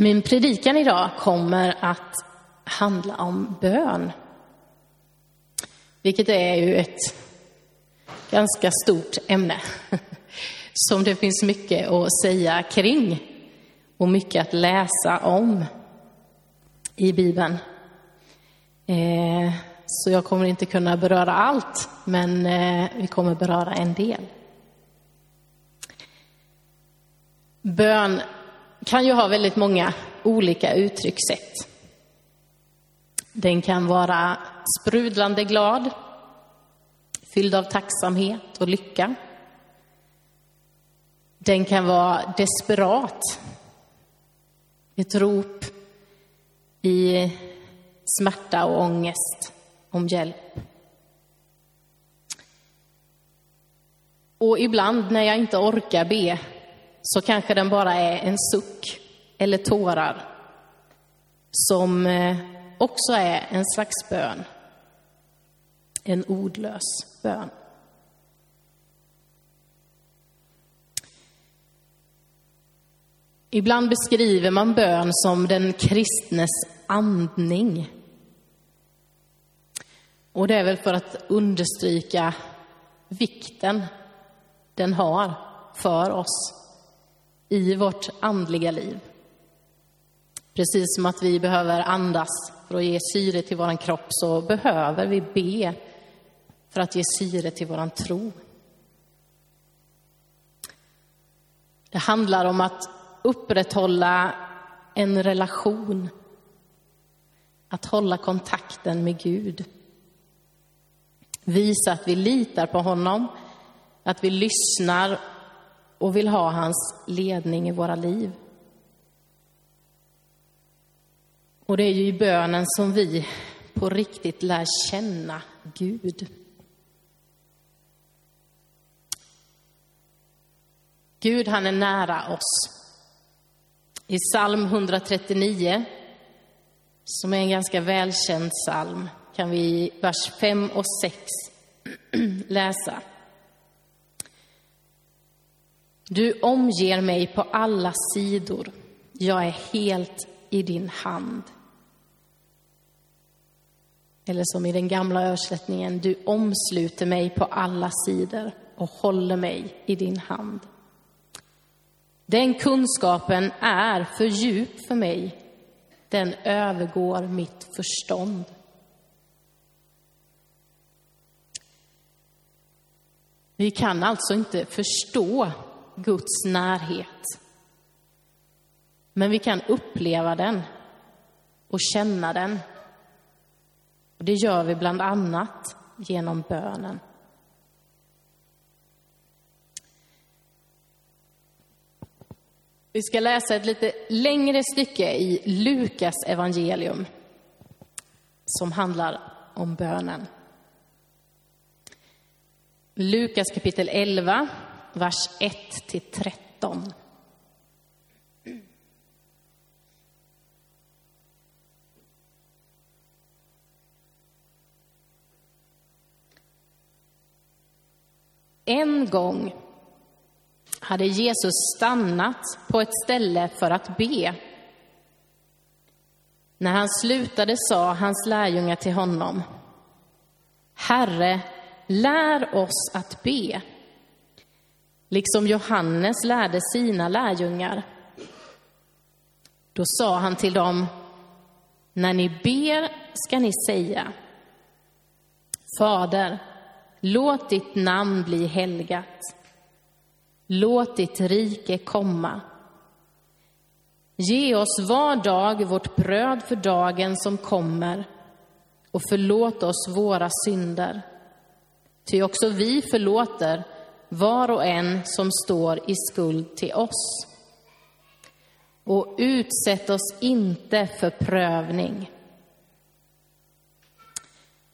Min predikan idag kommer att handla om bön. Vilket är ju ett ganska stort ämne som det finns mycket att säga kring och mycket att läsa om i Bibeln. Eh, så jag kommer inte kunna beröra allt, men eh, vi kommer beröra en del. Bön kan ju ha väldigt många olika uttryckssätt. Den kan vara sprudlande glad, fylld av tacksamhet och lycka. Den kan vara desperat, ett rop i smärta och ångest om hjälp. Och ibland när jag inte orkar be så kanske den bara är en suck eller tårar som eh, också är en slags bön. En ordlös bön. Ibland beskriver man bön som den kristnes andning. Och det är väl för att understryka vikten den har för oss i vårt andliga liv. Precis som att vi behöver andas för att ge syre till vår kropp så behöver vi be för att ge syre till vår tro. Det handlar om att upprätthålla en relation, att hålla kontakten med Gud. Visa att vi litar på honom, att vi lyssnar och vill ha hans ledning i våra liv. Och det är ju i bönen som vi på riktigt lär känna Gud. Gud, han är nära oss. I psalm 139, som är en ganska välkänd psalm, kan vi i vers 5 och 6 läsa. Du omger mig på alla sidor. Jag är helt i din hand. Eller som i den gamla översättningen, du omsluter mig på alla sidor och håller mig i din hand. Den kunskapen är för djup för mig. Den övergår mitt förstånd. Vi kan alltså inte förstå Guds närhet. Men vi kan uppleva den och känna den. Och det gör vi bland annat genom bönen. Vi ska läsa ett lite längre stycke i Lukas evangelium som handlar om bönen. Lukas kapitel 11, vers 1 till 13. En gång hade Jesus stannat på ett ställe för att be. När han slutade sa hans lärjungar till honom, Herre, lär oss att be, liksom Johannes lärde sina lärjungar. Då sa han till dem, när ni ber ska ni säga, Fader, låt ditt namn bli helgat. Låt ditt rike komma. Ge oss var dag vårt bröd för dagen som kommer och förlåt oss våra synder. Ty också vi förlåter var och en som står i skuld till oss. Och utsätt oss inte för prövning.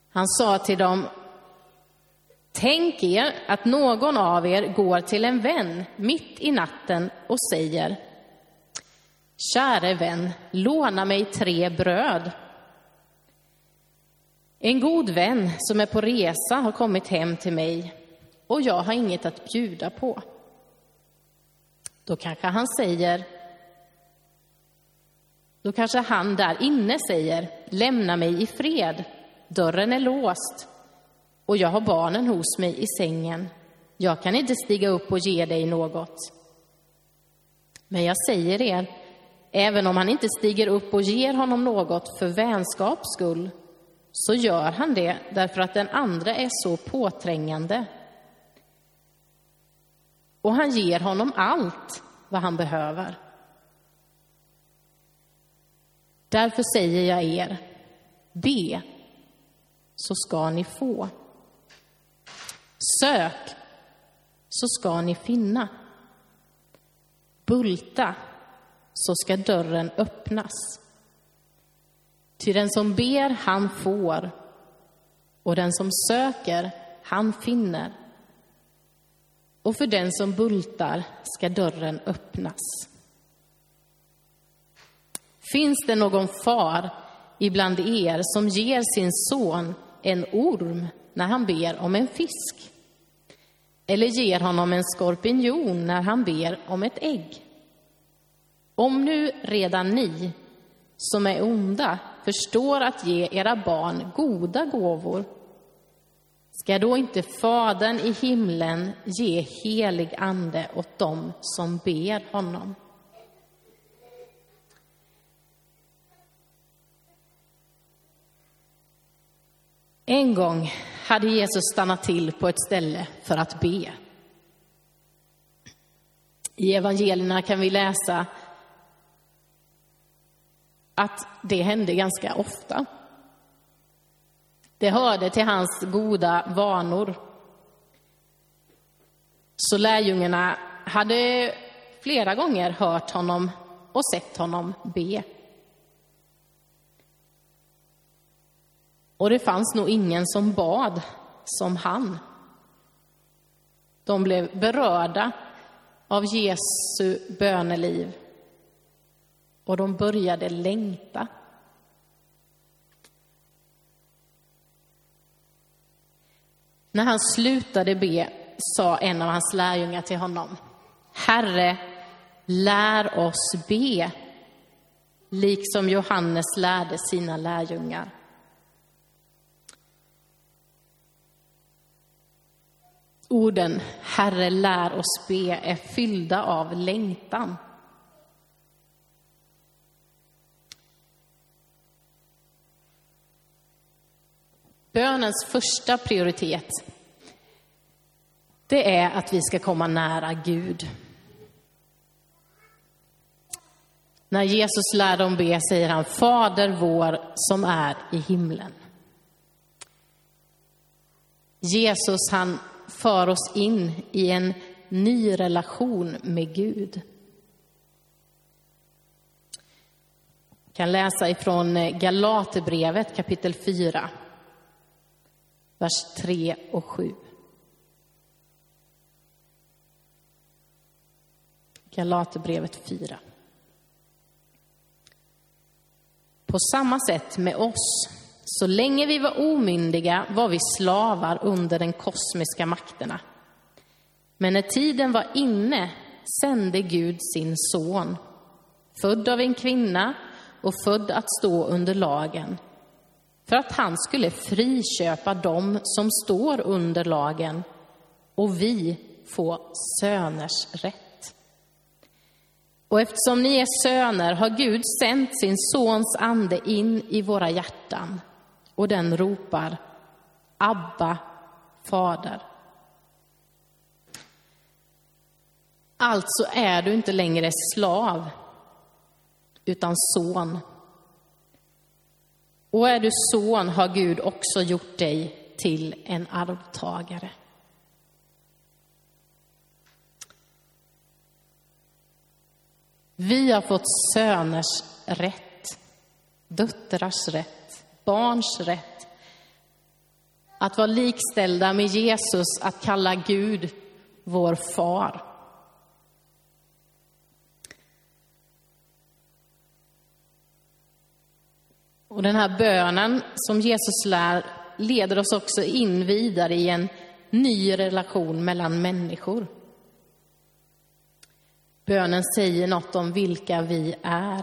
Han sa till dem, Tänk er att någon av er går till en vän mitt i natten och säger Käre vän, låna mig tre bröd. En god vän som är på resa har kommit hem till mig och jag har inget att bjuda på. Då kanske han säger Då kanske han där inne säger, lämna mig i fred, dörren är låst och jag har barnen hos mig i sängen. Jag kan inte stiga upp och ge dig något. Men jag säger er, även om han inte stiger upp och ger honom något för vänskaps skull, så gör han det därför att den andra är så påträngande. Och han ger honom allt vad han behöver. Därför säger jag er, be, så ska ni få. Sök, så ska ni finna. Bulta, så ska dörren öppnas. Ty den som ber, han får, och den som söker, han finner. Och för den som bultar ska dörren öppnas. Finns det någon far ibland er som ger sin son en orm när han ber om en fisk? Eller ger honom en skorpion när han ber om ett ägg? Om nu redan ni, som är onda, förstår att ge era barn goda gåvor, ska då inte Fadern i himlen ge helig ande åt dem som ber honom? En gång hade Jesus stannat till på ett ställe för att be. I evangelierna kan vi läsa att det hände ganska ofta. Det hörde till hans goda vanor. Så lärjungarna hade flera gånger hört honom och sett honom be. Och det fanns nog ingen som bad som han. De blev berörda av Jesu böneliv och de började längta. När han slutade be sa en av hans lärjungar till honom, Herre, lär oss be, liksom Johannes lärde sina lärjungar. Orden Herre, lär oss be är fyllda av längtan. Bönens första prioritet, det är att vi ska komma nära Gud. När Jesus lär dem be säger han Fader vår som är i himlen. Jesus han för oss in i en ny relation med Gud. Jag kan läsa ifrån Galaterbrevet kapitel 4, vers 3 och 7. Galaterbrevet 4. På samma sätt med oss så länge vi var omyndiga var vi slavar under den kosmiska makterna. Men när tiden var inne sände Gud sin son, född av en kvinna och född att stå under lagen, för att han skulle friköpa dem som står under lagen och vi få söners rätt. Och eftersom ni är söner har Gud sänt sin sons ande in i våra hjärtan och den ropar Abba, Fader. Alltså är du inte längre slav, utan son. Och är du son har Gud också gjort dig till en arvtagare. Vi har fått söners rätt, döttrars rätt barns rätt. Att vara likställda med Jesus, att kalla Gud vår far. Och den här bönen som Jesus lär leder oss också in vidare i en ny relation mellan människor. Bönen säger något om vilka vi är.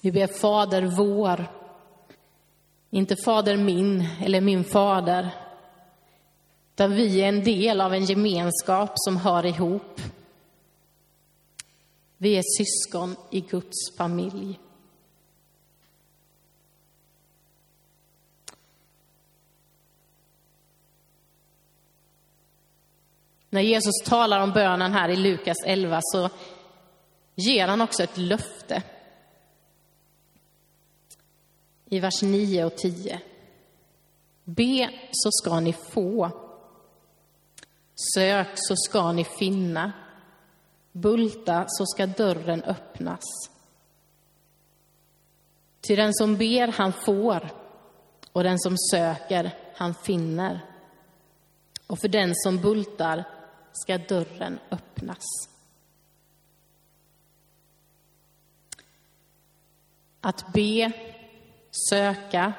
Vi ber Fader vår. Inte Fader min eller min fader. Utan vi är en del av en gemenskap som hör ihop. Vi är syskon i Guds familj. När Jesus talar om bönen här i Lukas 11 så ger han också ett löfte. I vers 9 och 10. Be så ska ni få. Sök så ska ni finna. Bulta så ska dörren öppnas. Till den som ber han får och den som söker han finner. Och för den som bultar ska dörren öppnas. Att be, söka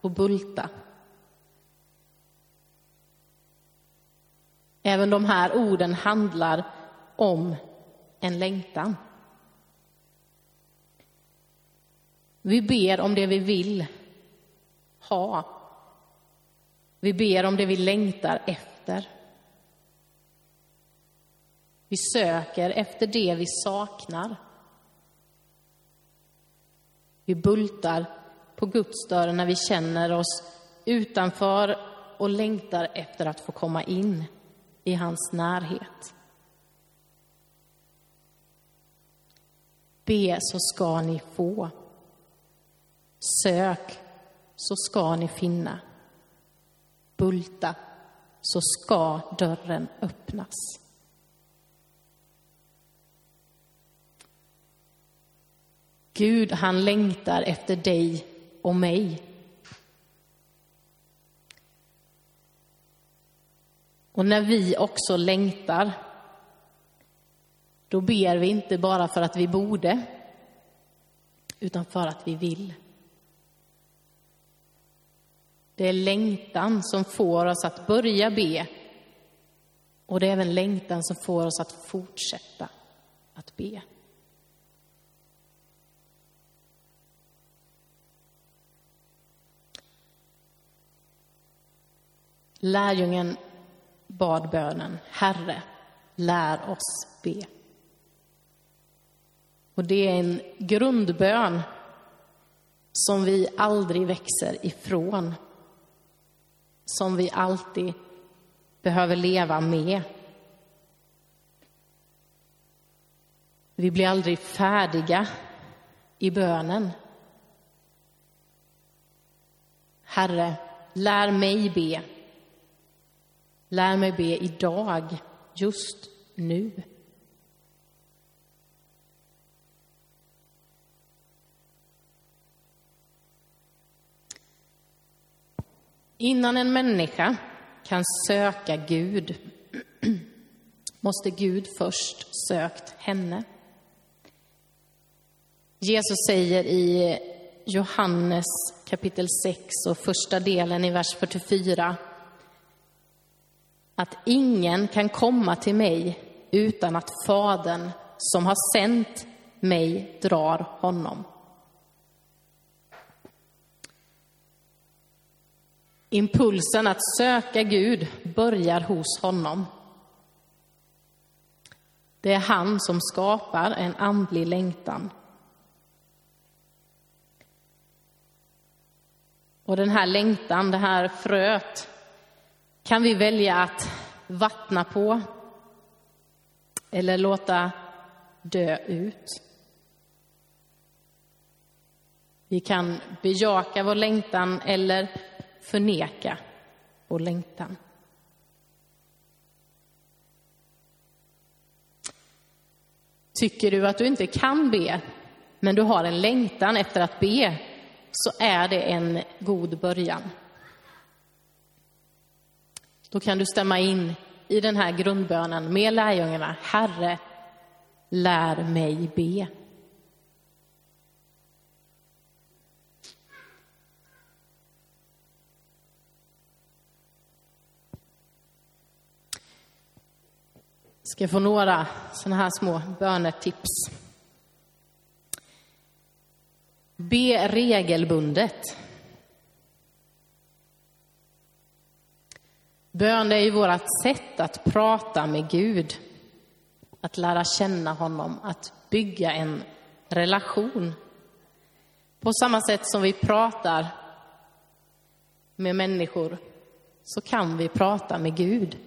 och bulta. Även de här orden handlar om en längtan. Vi ber om det vi vill ha. Vi ber om det vi längtar efter. Vi söker efter det vi saknar. Vi bultar på Guds dörr när vi känner oss utanför och längtar efter att få komma in i hans närhet. Be så ska ni få. Sök så ska ni finna. Bulta så ska dörren öppnas. Gud, han längtar efter dig och mig. Och när vi också längtar, då ber vi inte bara för att vi borde, utan för att vi vill. Det är längtan som får oss att börja be och det är även längtan som får oss att fortsätta att be. Lärjungen bad bönen, Herre, lär oss be. Och det är en grundbön som vi aldrig växer ifrån. Som vi alltid behöver leva med. Vi blir aldrig färdiga i bönen. Herre, lär mig be. Lär mig be idag, just nu. Innan en människa kan söka Gud måste Gud först sökt henne. Jesus säger i Johannes kapitel 6 och första delen i vers 44 att ingen kan komma till mig utan att Fadern som har sänt mig drar honom. Impulsen att söka Gud börjar hos honom. Det är han som skapar en andlig längtan. Och den här längtan, det här fröet, kan vi välja att vattna på eller låta dö ut. Vi kan bejaka vår längtan eller förneka vår längtan. Tycker du att du inte kan be, men du har en längtan efter att be, så är det en god början. Då kan du stämma in i den här grundbönen med lärjungarna. Herre, lär mig be. ska få några sådana här små bönetips. Be regelbundet. Bön är ju vårt sätt att prata med Gud, att lära känna honom, att bygga en relation. På samma sätt som vi pratar med människor så kan vi prata med Gud.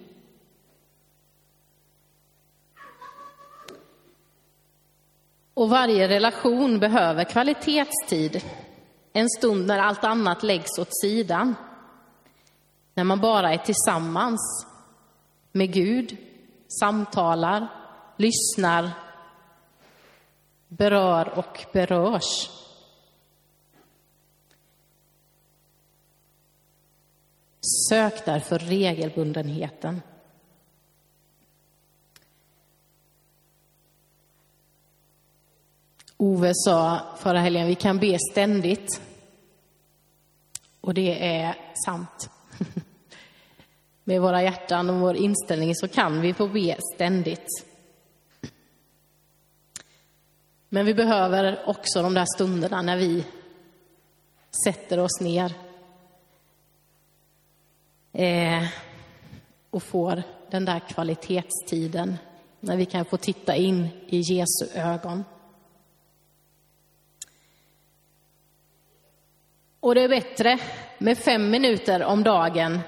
Och varje relation behöver kvalitetstid. En stund när allt annat läggs åt sidan. När man bara är tillsammans med Gud, samtalar, lyssnar, berör och berörs. Sök därför regelbundenheten. Ove sa förra helgen, vi kan be ständigt. Och det är sant. Med våra hjärtan och vår inställning så kan vi få be ständigt. Men vi behöver också de där stunderna när vi sätter oss ner eh, och får den där kvalitetstiden när vi kan få titta in i Jesu ögon. Och det är bättre med fem minuter om dagen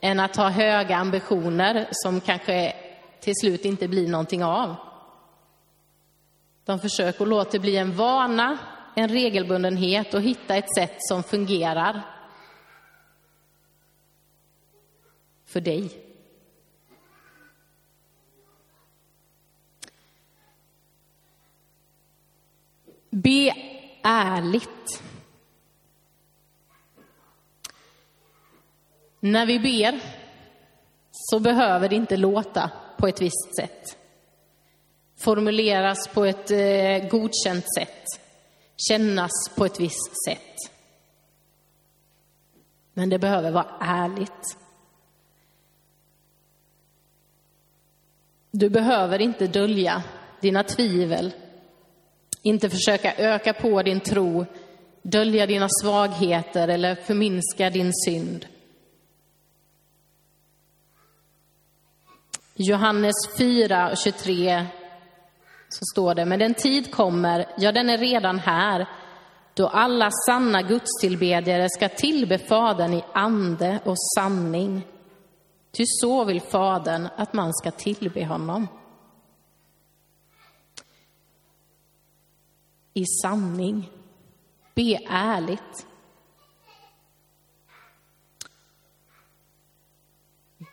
än att ha höga ambitioner som kanske till slut inte blir någonting av. De försöker att låta det bli en vana, en regelbundenhet och hitta ett sätt som fungerar för dig. Be ärligt. När vi ber så behöver det inte låta på ett visst sätt. Formuleras på ett eh, godkänt sätt. Kännas på ett visst sätt. Men det behöver vara ärligt. Du behöver inte dölja dina tvivel, inte försöka öka på din tro, dölja dina svagheter eller förminska din synd. Johannes 4 23 så står det, men den tid kommer, ja den är redan här, då alla sanna gudstillbedjare ska tillbe Fadern i ande och sanning. Ty så vill Fadern att man ska tillbe honom. I sanning. Be ärligt.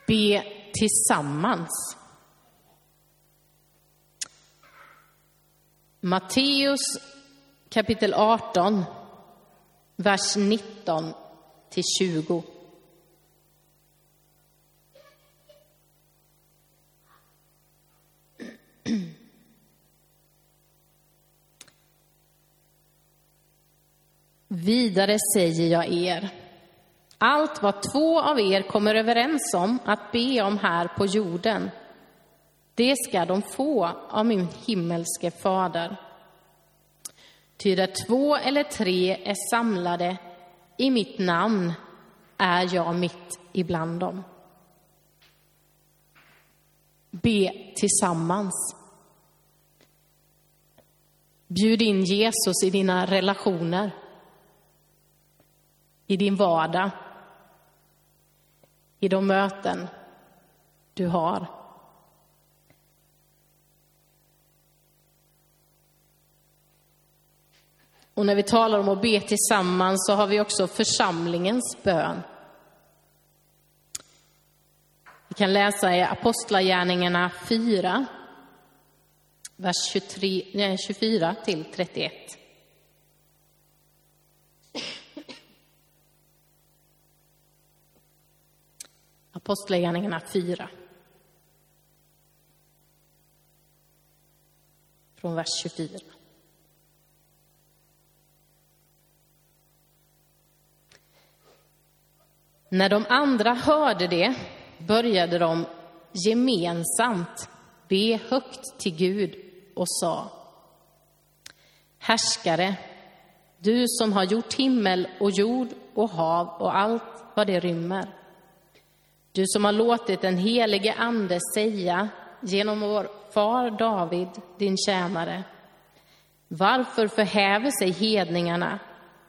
Be tillsammans. Matteus kapitel 18, vers 19 till 20. Vidare säger jag er, allt vad två av er kommer överens om att be om här på jorden, det ska de få av min himmelske fader. Ty där två eller tre är samlade i mitt namn är jag mitt ibland dem. Be tillsammans. Bjud in Jesus i dina relationer, i din vardag, i de möten du har. Och när vi talar om att be tillsammans så har vi också församlingens bön. Vi kan läsa i Apostlagärningarna 4, vers 23, nej, 24 till 31. Apostlagärningarna 4. Från vers 24. När de andra hörde det började de gemensamt be högt till Gud och sa Härskare, Du som har gjort himmel och jord och hav och allt vad det rymmer. Du som har låtit den helige Ande säga genom vår far David, din tjänare. Varför förhäver sig hedningarna?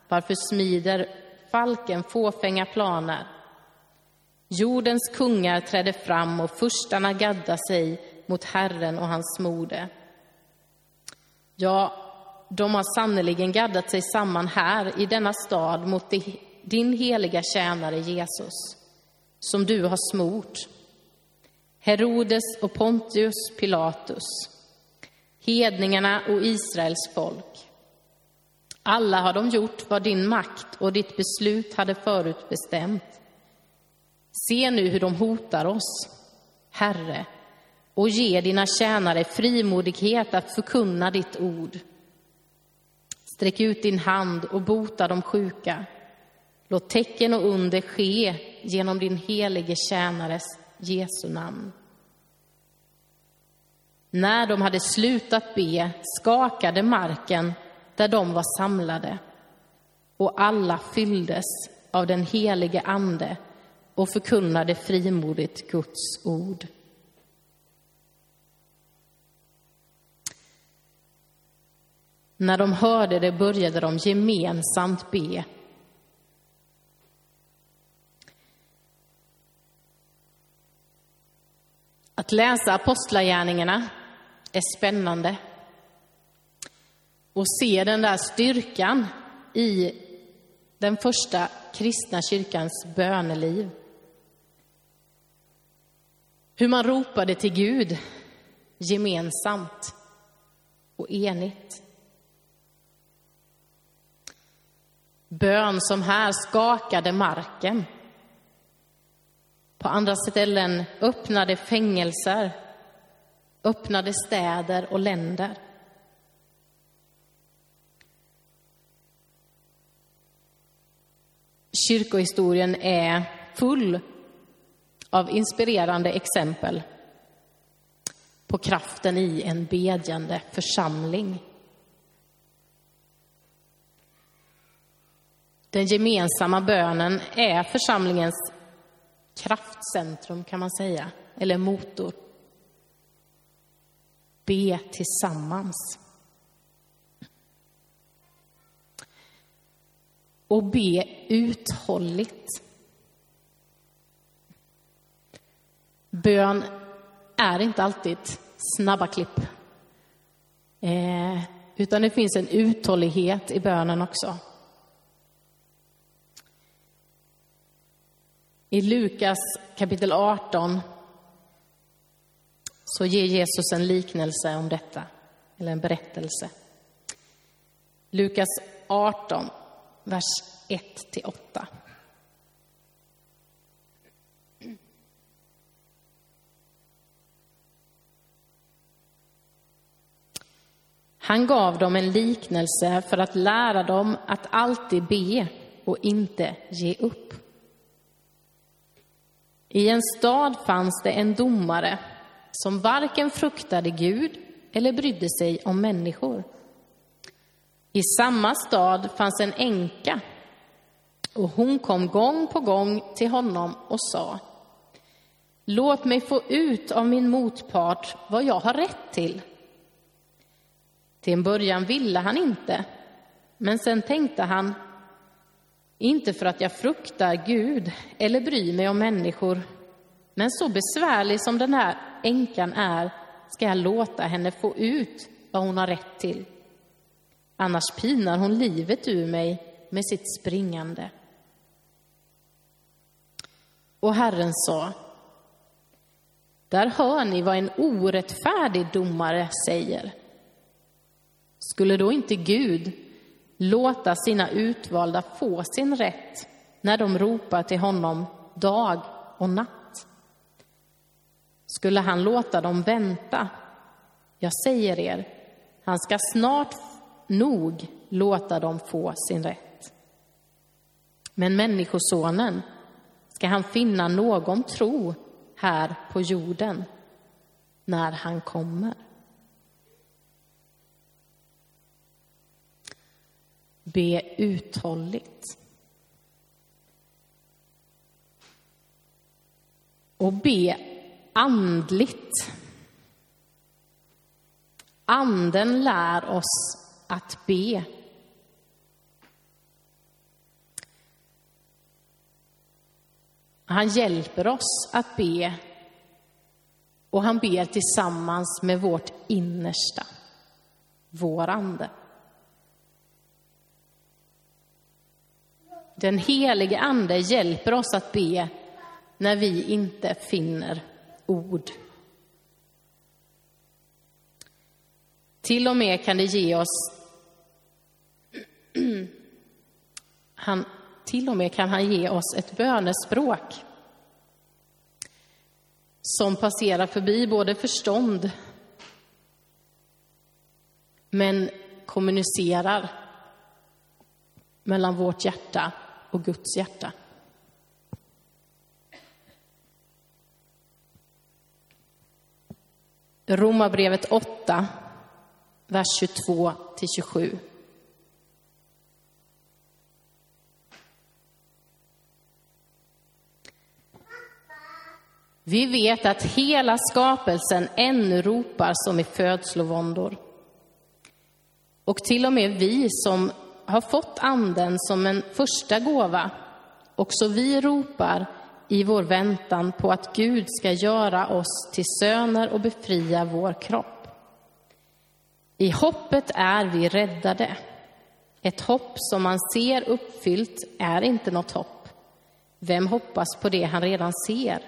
Varför smider falken fåfänga planer? Jordens kungar trädde fram och furstarna gaddar sig mot Herren och hans mode. Ja, de har sannerligen gaddat sig samman här i denna stad mot din heliga tjänare Jesus, som du har smort. Herodes och Pontius Pilatus, hedningarna och Israels folk. Alla har de gjort vad din makt och ditt beslut hade förutbestämt. Se nu hur de hotar oss, Herre, och ge dina tjänare frimodighet att förkunna ditt ord. Sträck ut din hand och bota de sjuka. Låt tecken och under ske genom din helige tjänares Jesu namn. När de hade slutat be skakade marken där de var samlade och alla fylldes av den helige Ande och förkunnade frimodigt Guds ord. När de hörde det började de gemensamt be. Att läsa Apostlagärningarna är spännande. Och se den där styrkan i den första kristna kyrkans böneliv. Hur man ropade till Gud gemensamt och enigt. Bön som här skakade marken. På andra ställen öppnade fängelser, öppnade städer och länder. Kyrkohistorien är full av inspirerande exempel på kraften i en bedjande församling. Den gemensamma bönen är församlingens kraftcentrum kan man säga, eller motor. Be tillsammans. Och be uthålligt. Bön är inte alltid snabba klipp. Eh, utan det finns en uthållighet i bönen också. I Lukas kapitel 18 så ger Jesus en liknelse om detta, eller en berättelse. Lukas 18, vers 1-8. Han gav dem en liknelse för att lära dem att alltid be och inte ge upp. I en stad fanns det en domare som varken fruktade Gud eller brydde sig om människor. I samma stad fanns en änka och hon kom gång på gång till honom och sa Låt mig få ut av min motpart vad jag har rätt till. Till en början ville han inte, men sen tänkte han inte för att jag fruktar Gud eller bryr mig om människor. Men så besvärlig som den här änkan är ska jag låta henne få ut vad hon har rätt till. Annars pinar hon livet ur mig med sitt springande. Och Herren sa, där hör ni vad en orättfärdig domare säger. Skulle då inte Gud låta sina utvalda få sin rätt när de ropar till honom dag och natt. Skulle han låta dem vänta? Jag säger er, han ska snart nog låta dem få sin rätt. Men Människosonen, ska han finna någon tro här på jorden när han kommer? Be uthålligt. Och be andligt. Anden lär oss att be. Han hjälper oss att be och han ber tillsammans med vårt innersta, vår ande. Den helige Ande hjälper oss att be när vi inte finner ord. Till och med kan det ge oss... Han, till och med kan han ge oss ett bönespråk som passerar förbi både förstånd men kommunicerar mellan vårt hjärta och Guds hjärta. Romarbrevet 8, vers 22 till 27. Vi vet att hela skapelsen ännu ropar som i födslovåndor. Och till och med vi som har fått anden som en första gåva, också vi ropar i vår väntan på att Gud ska göra oss till söner och befria vår kropp. I hoppet är vi räddade. Ett hopp som man ser uppfyllt är inte något hopp. Vem hoppas på det han redan ser?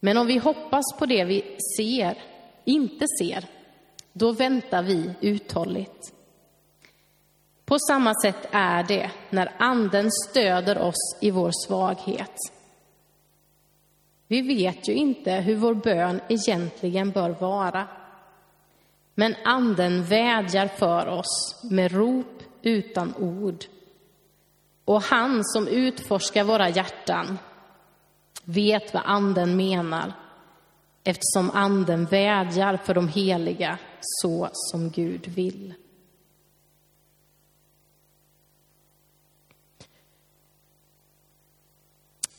Men om vi hoppas på det vi ser, inte ser, då väntar vi uthålligt. På samma sätt är det när Anden stöder oss i vår svaghet. Vi vet ju inte hur vår bön egentligen bör vara. Men Anden vädjar för oss med rop utan ord. Och han som utforskar våra hjärtan vet vad Anden menar eftersom Anden vädjar för de heliga så som Gud vill.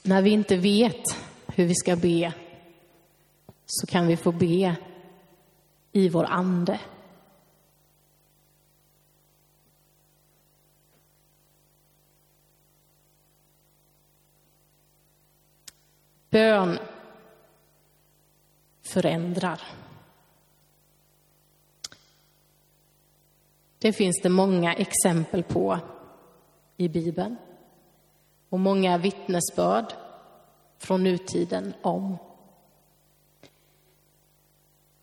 När vi inte vet hur vi ska be så kan vi få be i vår ande. Bön förändrar. Det finns det många exempel på i Bibeln och många vittnesbörd från nutiden om.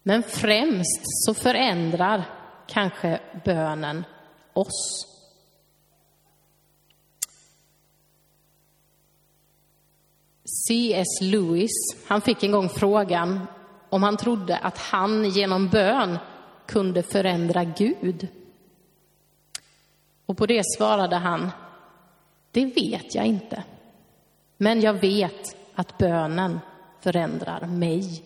Men främst så förändrar kanske bönen oss. C.S. Lewis, han fick en gång frågan om han trodde att han genom bön kunde förändra Gud. Och på det svarade han, det vet jag inte. Men jag vet att bönen förändrar mig.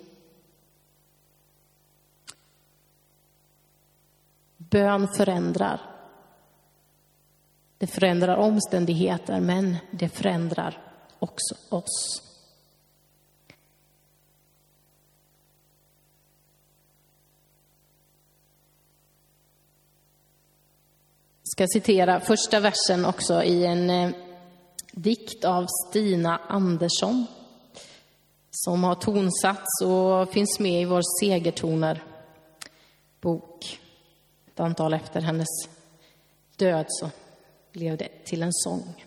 Bön förändrar. Det förändrar omständigheter, men det förändrar också oss. Ska citera första versen också i en eh, dikt av Stina Andersson som har tonsatts och finns med i vår Segertoner bok. Ett antal efter hennes död så blev det till en sång.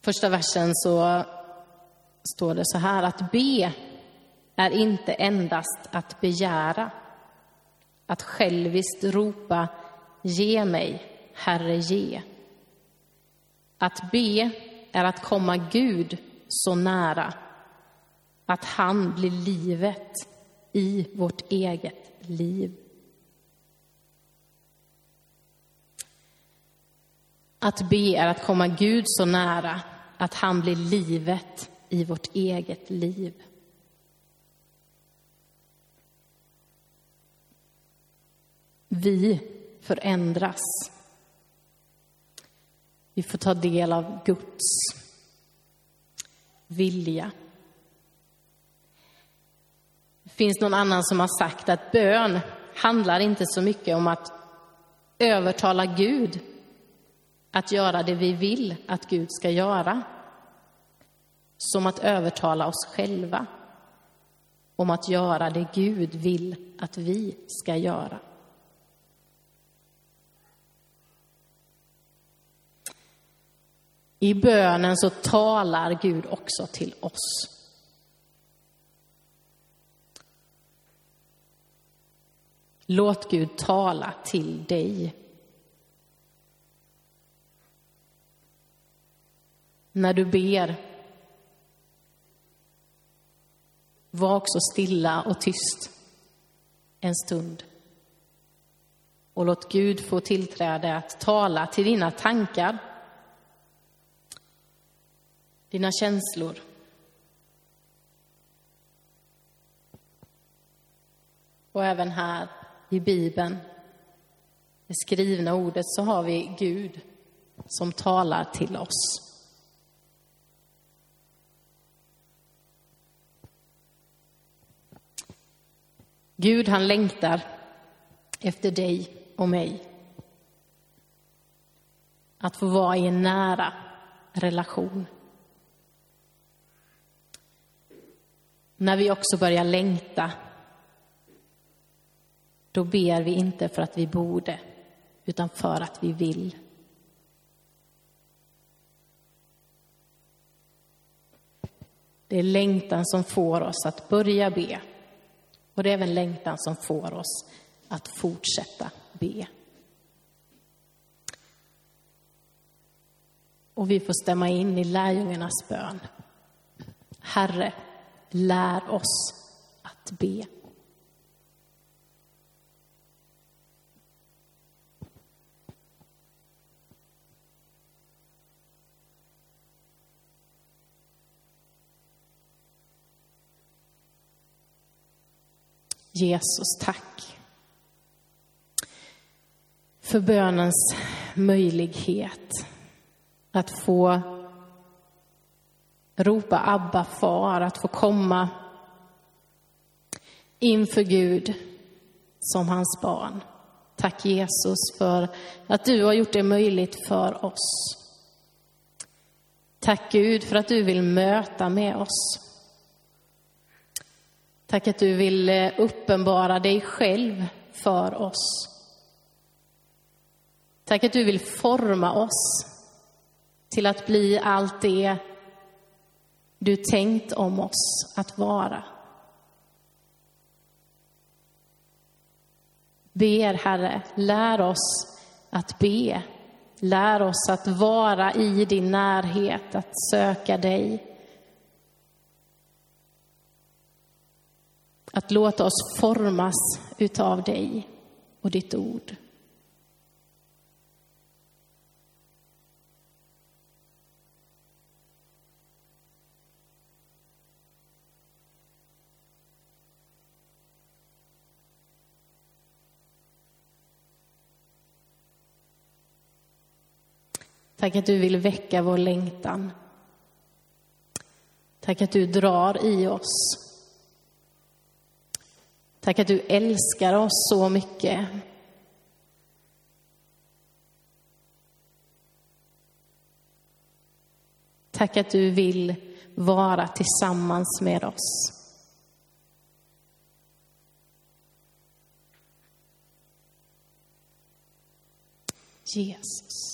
Första versen så står det så här att be är inte endast att begära, att själviskt ropa ge mig, Herre ge. Att be är att komma Gud så nära att han blir livet i vårt eget liv. Att be är att komma Gud så nära att han blir livet i vårt eget liv. Vi förändras Vi får ta del av Guds vilja. Det finns någon annan som har sagt att bön handlar inte så mycket om att övertala Gud att göra det vi vill att Gud ska göra, som att övertala oss själva om att göra det Gud vill att vi ska göra. I bönen så talar Gud också till oss. Låt Gud tala till dig. När du ber, var också stilla och tyst en stund. Och låt Gud få tillträde att tala till dina tankar, dina känslor. Och även här i Bibeln, det skrivna ordet, så har vi Gud som talar till oss. Gud, han längtar efter dig och mig. Att få vara i en nära relation. När vi också börjar längta då ber vi inte för att vi borde, utan för att vi vill. Det är längtan som får oss att börja be. Och det är även längtan som får oss att fortsätta be. Och vi får stämma in i lärjungarnas bön. Herre, lär oss att be. Jesus, tack för bönens möjlighet att få ropa Abba, far, att få komma inför Gud som hans barn. Tack Jesus för att du har gjort det möjligt för oss. Tack Gud för att du vill möta med oss. Tack att du vill eh, uppenbara dig själv för oss. Tack att du vill forma oss till att bli allt det du tänkt om oss att vara. Ber, Herre, lär oss att be. Lär oss att vara i din närhet, att söka dig. Att låta oss formas utav dig och ditt ord. Tack att du vill väcka vår längtan. Tack att du drar i oss. Tack att du älskar oss så mycket. Tack att du vill vara tillsammans med oss. Jesus.